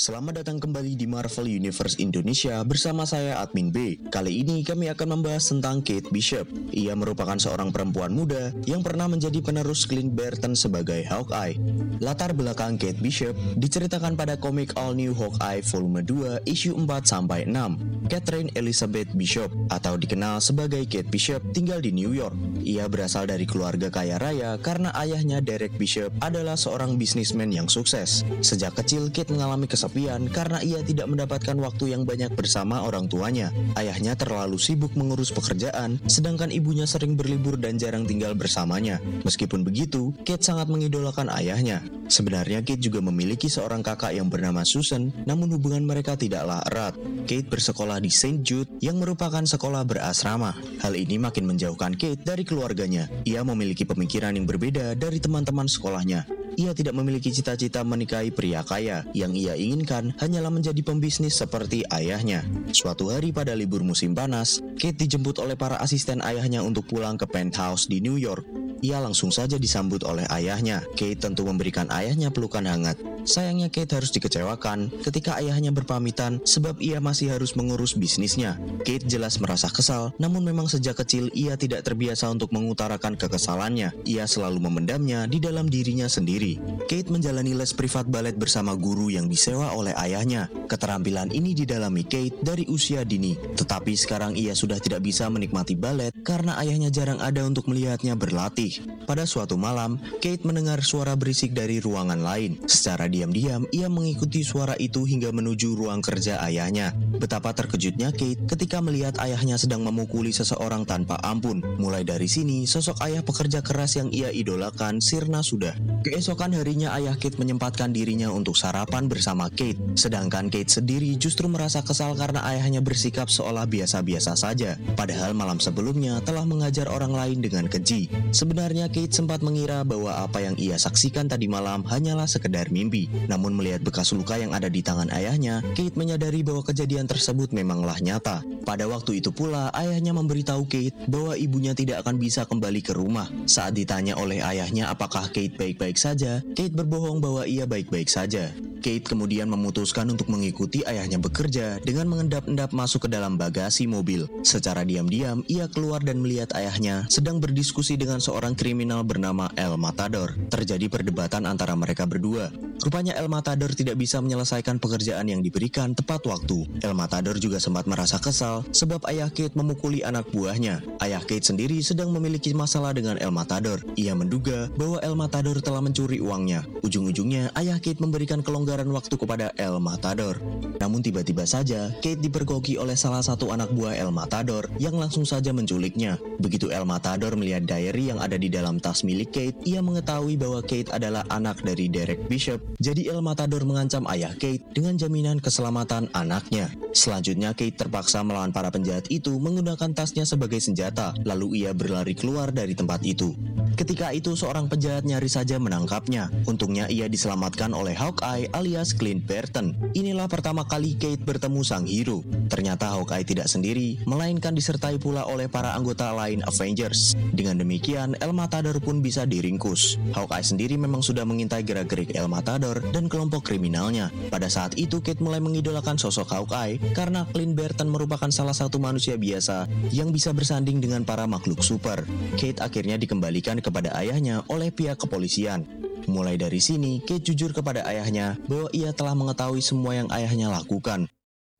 Selamat datang kembali di Marvel Universe Indonesia bersama saya Admin B. Kali ini kami akan membahas tentang Kate Bishop. Ia merupakan seorang perempuan muda yang pernah menjadi penerus Clint Barton sebagai Hawkeye. Latar belakang Kate Bishop diceritakan pada komik All New Hawkeye volume 2 issue 4 sampai 6. Catherine Elizabeth Bishop atau dikenal sebagai Kate Bishop tinggal di New York. Ia berasal dari keluarga kaya raya karena ayahnya Derek Bishop adalah seorang bisnismen yang sukses. Sejak kecil Kate mengalami kesepian kesepian karena ia tidak mendapatkan waktu yang banyak bersama orang tuanya. Ayahnya terlalu sibuk mengurus pekerjaan, sedangkan ibunya sering berlibur dan jarang tinggal bersamanya. Meskipun begitu, Kate sangat mengidolakan ayahnya. Sebenarnya Kate juga memiliki seorang kakak yang bernama Susan, namun hubungan mereka tidaklah erat. Kate bersekolah di St. Jude yang merupakan sekolah berasrama. Hal ini makin menjauhkan Kate dari keluarganya. Ia memiliki pemikiran yang berbeda dari teman-teman sekolahnya ia tidak memiliki cita-cita menikahi pria kaya. Yang ia inginkan hanyalah menjadi pembisnis seperti ayahnya. Suatu hari pada libur musim panas, Kate dijemput oleh para asisten ayahnya untuk pulang ke penthouse di New York. Ia langsung saja disambut oleh ayahnya. Kate tentu memberikan ayahnya pelukan hangat. Sayangnya Kate harus dikecewakan ketika ayahnya berpamitan sebab ia masih harus mengurus bisnisnya. Kate jelas merasa kesal, namun memang sejak kecil ia tidak terbiasa untuk mengutarakan kekesalannya. Ia selalu memendamnya di dalam dirinya sendiri. Kate menjalani les privat balet bersama guru yang disewa oleh ayahnya. Keterampilan ini didalami Kate dari usia dini, tetapi sekarang ia sudah tidak bisa menikmati balet karena ayahnya jarang ada untuk melihatnya berlatih. Pada suatu malam, Kate mendengar suara berisik dari ruangan lain. Secara diam-diam, ia mengikuti suara itu hingga menuju ruang kerja ayahnya. Betapa terkejutnya Kate ketika melihat ayahnya sedang memukuli seseorang tanpa ampun. Mulai dari sini, sosok ayah pekerja keras yang ia idolakan sirna sudah. Keesokan harinya ayah Kate menyempatkan dirinya untuk sarapan bersama Kate. Sedangkan Kate sendiri justru merasa kesal karena ayahnya bersikap seolah biasa-biasa saja. Padahal malam sebelumnya telah mengajar orang lain dengan keji. Sebenarnya Kate sempat mengira bahwa apa yang ia saksikan tadi malam hanyalah sekedar mimpi. Namun melihat bekas luka yang ada di tangan ayahnya, Kate menyadari bahwa kejadian tersebut memanglah nyata. Pada waktu itu pula, ayahnya memberitahu Kate bahwa ibunya tidak akan bisa kembali ke rumah. Saat ditanya oleh ayahnya apakah Kate baik-baik saja, Kate berbohong bahwa ia baik-baik saja. Kate kemudian memutuskan untuk mengikuti ayahnya bekerja dengan mengendap-endap masuk ke dalam bagasi mobil. Secara diam-diam, ia keluar dan melihat ayahnya sedang berdiskusi dengan seorang kriminal bernama El Matador. Terjadi perdebatan antara mereka berdua. Rupanya El Matador tidak bisa menyelesaikan pekerjaan yang diberikan tepat waktu. El Matador juga sempat merasa kesal sebab ayah Kate memukuli anak buahnya. Ayah Kate sendiri sedang memiliki masalah dengan El Matador. Ia menduga bahwa El Matador telah mencuri uangnya. Ujung-ujungnya, ayah Kate memberikan kelonggaran waktu kepada El Matador. Namun tiba-tiba saja, Kate dipergoki oleh salah satu anak buah El Matador yang langsung saja menculiknya. Begitu El Matador melihat diary yang ada di dalam tas milik Kate, ia mengetahui bahwa Kate adalah anak dari Derek Bishop. Jadi El Matador mengancam ayah Kate dengan jaminan keselamatan anaknya. Selanjutnya Kate terpaksa melawan para penjahat itu menggunakan tasnya sebagai senjata, lalu ia berlari keluar dari tempat itu. Ketika itu seorang penjahat nyaris saja menangkapnya. Untungnya ia diselamatkan oleh Hawkeye alias Clint Barton. Inilah pertama kali Kate bertemu sang hero. Ternyata Hawkeye tidak sendiri, melainkan disertai pula oleh para anggota lain Avengers. Dengan demikian, El Matador pun bisa diringkus. Hawkeye sendiri memang sudah mengintai gerak-gerik El Matador dan kelompok kriminalnya. Pada saat itu Kate mulai mengidolakan sosok Hawkeye karena Clint Barton merupakan salah satu manusia biasa yang bisa bersanding dengan para makhluk super. Kate akhirnya dikembalikan kepada ayahnya oleh pihak kepolisian. Mulai dari sini, Kate jujur kepada ayahnya bahwa ia telah mengetahui semua yang ayahnya lakukan.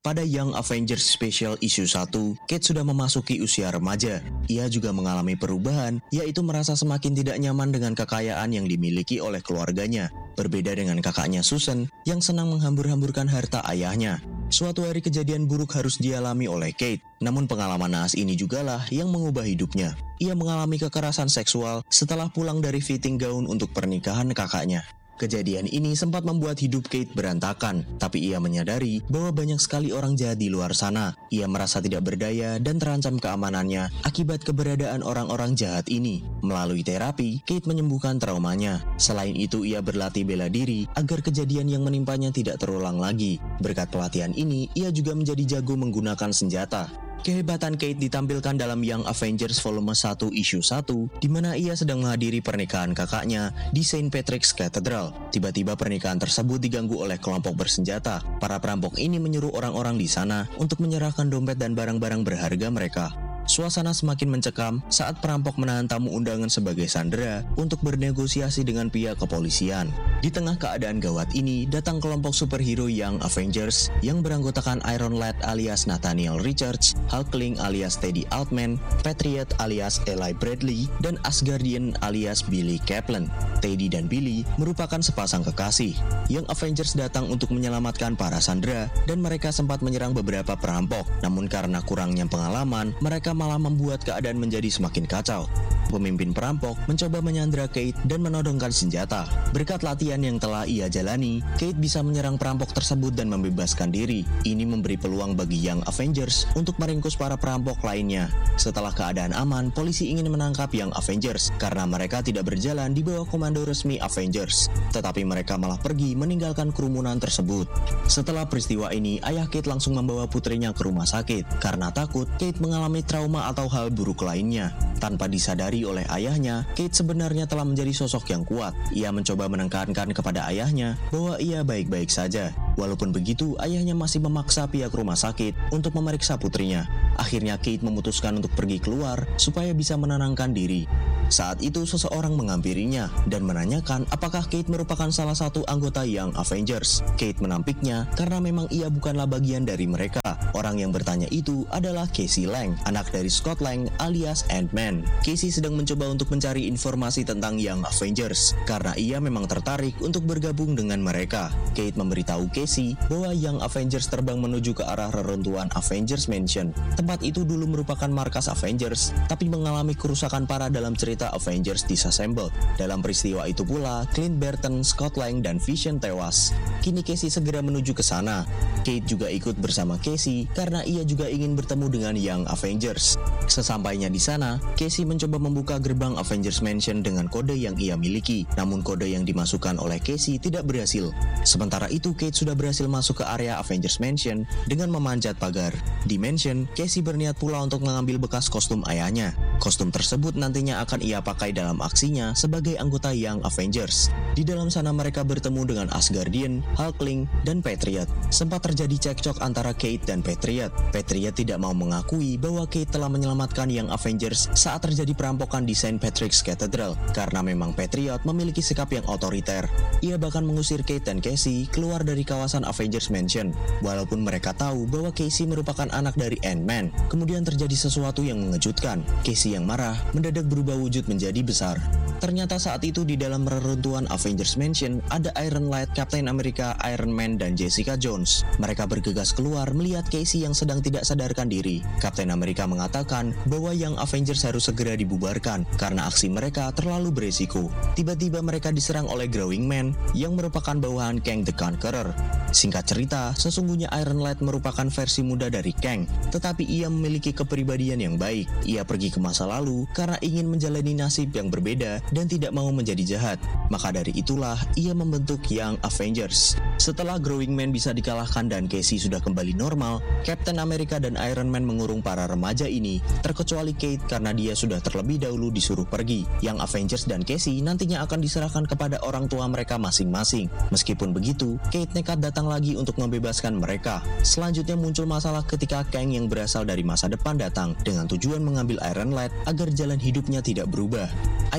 Pada Young Avengers Special Issue 1, Kate sudah memasuki usia remaja. Ia juga mengalami perubahan, yaitu merasa semakin tidak nyaman dengan kekayaan yang dimiliki oleh keluarganya. Berbeda dengan kakaknya Susan, yang senang menghambur-hamburkan harta ayahnya. Suatu hari kejadian buruk harus dialami oleh Kate, namun pengalaman naas ini jugalah yang mengubah hidupnya. Ia mengalami kekerasan seksual setelah pulang dari fitting gaun untuk pernikahan kakaknya. Kejadian ini sempat membuat hidup Kate berantakan, tapi ia menyadari bahwa banyak sekali orang jahat di luar sana. Ia merasa tidak berdaya dan terancam keamanannya akibat keberadaan orang-orang jahat ini. Melalui terapi, Kate menyembuhkan traumanya. Selain itu, ia berlatih bela diri agar kejadian yang menimpanya tidak terulang lagi. Berkat pelatihan ini, ia juga menjadi jago menggunakan senjata. Kehebatan Kate ditampilkan dalam Young Avengers volume 1 issue 1 di mana ia sedang menghadiri pernikahan kakaknya di St. Patrick's Cathedral. Tiba-tiba pernikahan tersebut diganggu oleh kelompok bersenjata. Para perampok ini menyuruh orang-orang di sana untuk menyerahkan dompet dan barang-barang berharga mereka. Suasana semakin mencekam saat perampok menahan tamu undangan sebagai sandera untuk bernegosiasi dengan pihak kepolisian. Di tengah keadaan gawat ini, datang kelompok superhero yang Avengers yang beranggotakan Iron Lad alias Nathaniel Richards, Hulkling alias Teddy Altman, Patriot alias Eli Bradley, dan Asgardian alias Billy Kaplan. Teddy dan Billy merupakan sepasang kekasih. Yang Avengers datang untuk menyelamatkan para sandera dan mereka sempat menyerang beberapa perampok. Namun karena kurangnya pengalaman, mereka malah membuat keadaan menjadi semakin kacau. Pemimpin perampok mencoba menyandra Kate dan menodongkan senjata. Berkat latihan yang telah ia jalani, Kate bisa menyerang perampok tersebut dan membebaskan diri. Ini memberi peluang bagi Young Avengers untuk meringkus para perampok lainnya. Setelah keadaan aman, polisi ingin menangkap Young Avengers karena mereka tidak berjalan di bawah komando resmi Avengers. Tetapi mereka malah pergi meninggalkan kerumunan tersebut. Setelah peristiwa ini, ayah Kate langsung membawa putrinya ke rumah sakit karena takut Kate mengalami trauma atau hal buruk lainnya. Tanpa disadari oleh ayahnya, Kate sebenarnya telah menjadi sosok yang kuat. Ia mencoba menekankan kepada ayahnya bahwa ia baik-baik saja. Walaupun begitu, ayahnya masih memaksa pihak rumah sakit untuk memeriksa putrinya. Akhirnya Kate memutuskan untuk pergi keluar supaya bisa menenangkan diri. Saat itu seseorang menghampirinya dan menanyakan apakah Kate merupakan salah satu anggota Young Avengers. Kate menampiknya karena memang ia bukanlah bagian dari mereka. Orang yang bertanya itu adalah Casey Lang, anak dari Scott Lang alias Ant-Man. Casey sedang mencoba untuk mencari informasi tentang Young Avengers karena ia memang tertarik untuk bergabung dengan mereka. Kate memberitahu Casey bahwa Young Avengers terbang menuju ke arah reruntuhan Avengers Mansion. Tempat itu dulu merupakan markas Avengers, tapi mengalami kerusakan parah dalam cerita Avengers Disassembled. Dalam peristiwa itu pula, Clint Barton, Scott Lang, dan Vision tewas. Kini Casey segera menuju ke sana. Kate juga ikut bersama Casey karena ia juga ingin bertemu dengan Young Avengers. Sesampainya di sana, Casey mencoba membuka gerbang Avengers Mansion dengan kode yang ia miliki, namun kode yang dimasukkan oleh Casey tidak berhasil. Sementara itu, Kate sudah berhasil masuk ke area Avengers Mansion dengan memanjat pagar. Di Mansion, Casey berniat pula untuk mengambil bekas kostum ayahnya. Kostum tersebut nantinya akan ia pakai dalam aksinya sebagai anggota Young Avengers. Di dalam sana mereka bertemu dengan Asgardian, Hulkling, dan Patriot. Sempat terjadi cekcok antara Kate dan Patriot. Patriot tidak mau mengakui bahwa Kate telah menyelamatkan Young Avengers saat terjadi perampokan di St. Patrick's Cathedral karena memang Patriot memiliki sikap yang otoriter. Ia bahkan mengusir Kate dan Casey keluar dari kawasan Avengers Mansion. Walaupun mereka tahu bahwa Casey merupakan anak dari Ant-Man, kemudian terjadi sesuatu yang mengejutkan. Casey yang marah mendadak berubah wujud menjadi besar. Ternyata saat itu di dalam reruntuhan Avengers Mansion ada Iron Lad, Captain America, Iron Man, dan Jessica Jones. Mereka bergegas keluar melihat Casey yang sedang tidak sadarkan diri. Captain America mengatakan bahwa yang Avengers harus segera dibubarkan karena aksi mereka terlalu beresiko. Tiba-tiba mereka diserang oleh Growing Man yang merupakan bawahan Kang the Conqueror. Singkat cerita, sesungguhnya Iron Lad merupakan versi muda dari Kang, tetapi ia memiliki kepribadian yang baik. Ia pergi ke masa lalu karena ingin menjalani nasib yang berbeda dan tidak mau menjadi jahat. Maka dari itulah ia membentuk Young Avengers. Setelah Growing Man bisa dikalahkan dan Casey sudah kembali normal, Captain America dan Iron Man mengurung para remaja ini, terkecuali Kate karena dia sudah terlebih dahulu disuruh pergi. Young Avengers dan Casey nantinya akan diserahkan kepada orang tua mereka masing-masing. Meskipun begitu, Kate nekat datang lagi untuk membebaskan mereka. Selanjutnya muncul masalah ketika Kang yang berasal dari masa depan datang dengan tujuan mengambil Iron agar jalan hidupnya tidak berubah.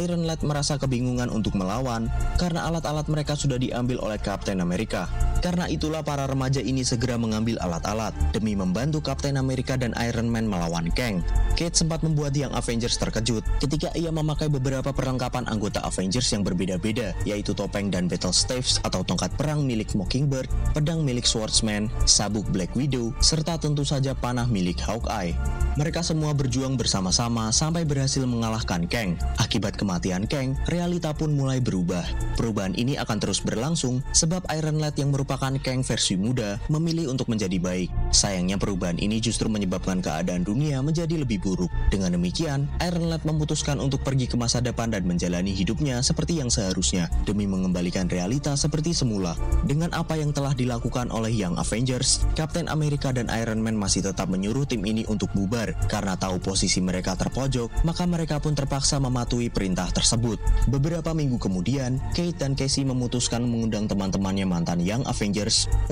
Iron Lad merasa kebingungan untuk melawan karena alat-alat mereka sudah diambil oleh Captain America. Karena itulah para remaja ini segera mengambil alat-alat demi membantu Captain America dan Iron Man melawan Kang. Kate sempat membuat Young Avengers terkejut ketika ia memakai beberapa perlengkapan anggota Avengers yang berbeda-beda, yaitu topeng dan battle staves atau tongkat perang milik Mockingbird, pedang milik Swordsman, sabuk Black Widow, serta tentu saja panah milik Hawkeye. Mereka semua berjuang bersama-sama sampai berhasil mengalahkan Kang. Akibat kematian Kang, realita pun mulai berubah. Perubahan ini akan terus berlangsung sebab Iron Lad yang merupakan merupakan Kang versi muda, memilih untuk menjadi baik. Sayangnya perubahan ini justru menyebabkan keadaan dunia menjadi lebih buruk. Dengan demikian, Iron Lad memutuskan untuk pergi ke masa depan dan menjalani hidupnya seperti yang seharusnya, demi mengembalikan realitas seperti semula. Dengan apa yang telah dilakukan oleh Young Avengers, Captain America dan Iron Man masih tetap menyuruh tim ini untuk bubar, karena tahu posisi mereka terpojok, maka mereka pun terpaksa mematuhi perintah tersebut. Beberapa minggu kemudian, Kate dan Casey memutuskan mengundang teman-temannya mantan Young Avengers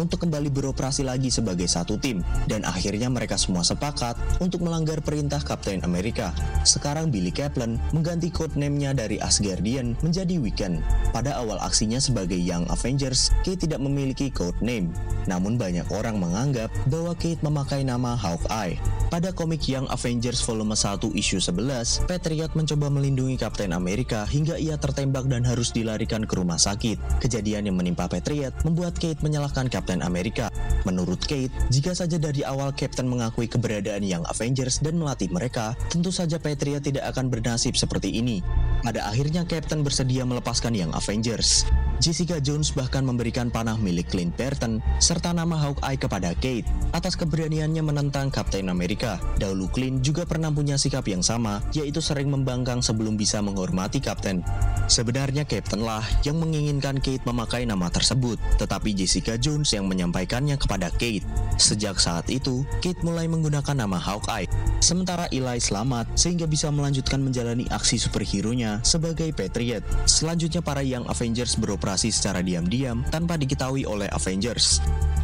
untuk kembali beroperasi lagi sebagai satu tim dan akhirnya mereka semua sepakat untuk melanggar perintah Captain America. Sekarang Billy Kaplan mengganti codename-nya dari Asgardian menjadi Weekend. Pada awal aksinya sebagai Young Avengers, Kate tidak memiliki codename. Namun banyak orang menganggap bahwa Kate memakai nama Hawkeye. Pada komik Young Avengers volume 1 issue 11, Patriot mencoba melindungi Captain America hingga ia tertembak dan harus dilarikan ke rumah sakit. Kejadian yang menimpa Patriot membuat Kate menyalahkan Captain America. Menurut Kate, jika saja dari awal Captain mengakui keberadaan Young Avengers dan melatih mereka, tentu saja Patriot tidak akan bernasib seperti ini. Pada akhirnya Captain bersedia melepaskan Young Avengers. Jessica Jones bahkan memberikan panah milik Clint Barton serta nama Hawkeye kepada Kate atas keberaniannya menentang Captain America. Dahulu Clint juga pernah punya sikap yang sama, yaitu sering membangkang sebelum bisa menghormati Captain. Sebenarnya Captain lah yang menginginkan Kate memakai nama tersebut, tetapi Jessica Jones yang menyampaikannya kepada Kate. Sejak saat itu, Kate mulai menggunakan nama Hawkeye. Sementara Eli selamat sehingga bisa melanjutkan menjalani aksi superhero-nya sebagai Patriot. Selanjutnya para Young Avengers beroperasi secara diam-diam tanpa diketahui oleh Avengers.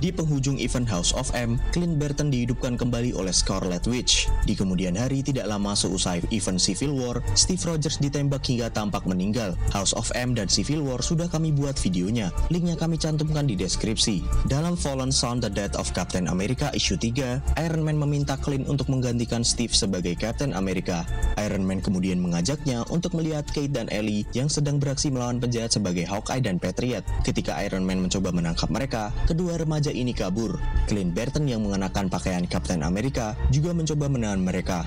Di penghujung event House of M, Clint Barton dihidupkan kembali oleh Scarlet Witch. Di kemudian hari tidak lama seusai event Civil War, Steve Rogers ditembak hingga tampak meninggal. House of M dan Civil War sudah kami buat videonya. Linknya kami cantumkan di deskripsi. Dalam Fallen Son The Death of Captain America issue 3, Iron Man meminta Clint untuk menggantikan Steve sebagai Captain America. Iron Man kemudian mengajaknya untuk melihat Kate dan Ellie yang sedang beraksi melawan penjahat sebagai Hawkeye dan Patriot. Ketika Iron Man mencoba menangkap mereka, kedua remaja ini kabur. Clint Barton yang mengenakan pakaian Captain America juga mencoba menahan mereka.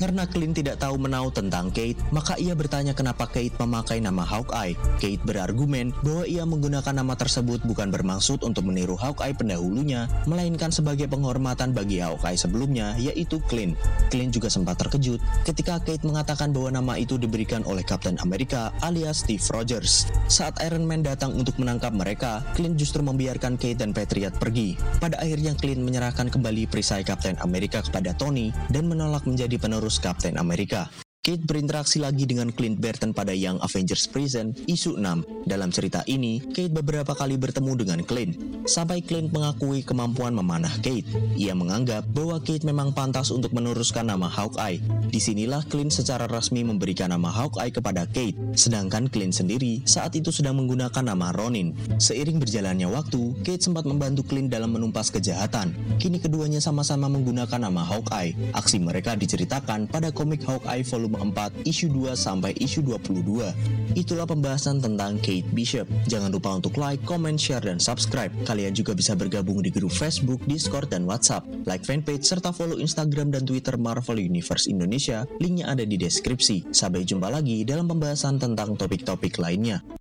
Karena Clint tidak tahu menau tentang Kate, maka ia bertanya kenapa Kate memakai nama Hawkeye. Kate berargumen bahwa ia menggunakan nama tersebut bukan bermaksud untuk meniru Hawkeye pendahulunya, melainkan sebagai penghormatan bagi Hawkeye sebelumnya, yaitu Clint. Clint juga sempat terkejut ketika Kate mengatakan bahwa nama itu diberikan oleh Captain America alias Steve Rogers. Saat Iron Man datang untuk menangkap mereka, Clint justru membiarkan Kate dan Patriot pergi. Pada akhirnya Clint menyerahkan kembali perisai Captain America kepada Tony dan menolak menjadi penerus Captain America. Kate berinteraksi lagi dengan Clint Barton pada Young Avengers Prison, isu 6. Dalam cerita ini, Kate beberapa kali bertemu dengan Clint, sampai Clint mengakui kemampuan memanah Kate. Ia menganggap bahwa Kate memang pantas untuk meneruskan nama Hawkeye. Di sinilah Clint secara resmi memberikan nama Hawkeye kepada Kate, sedangkan Clint sendiri saat itu sedang menggunakan nama Ronin. Seiring berjalannya waktu, Kate sempat membantu Clint dalam menumpas kejahatan. Kini keduanya sama-sama menggunakan nama Hawkeye. Aksi mereka diceritakan pada komik Hawkeye volume 4 isu 2 sampai isu 22. Itulah pembahasan tentang Kate Bishop. Jangan lupa untuk like, comment, share, dan subscribe. Kalian juga bisa bergabung di grup Facebook, Discord, dan WhatsApp. Like fanpage serta follow Instagram dan Twitter Marvel Universe Indonesia. Linknya ada di deskripsi. Sampai jumpa lagi dalam pembahasan tentang topik-topik lainnya.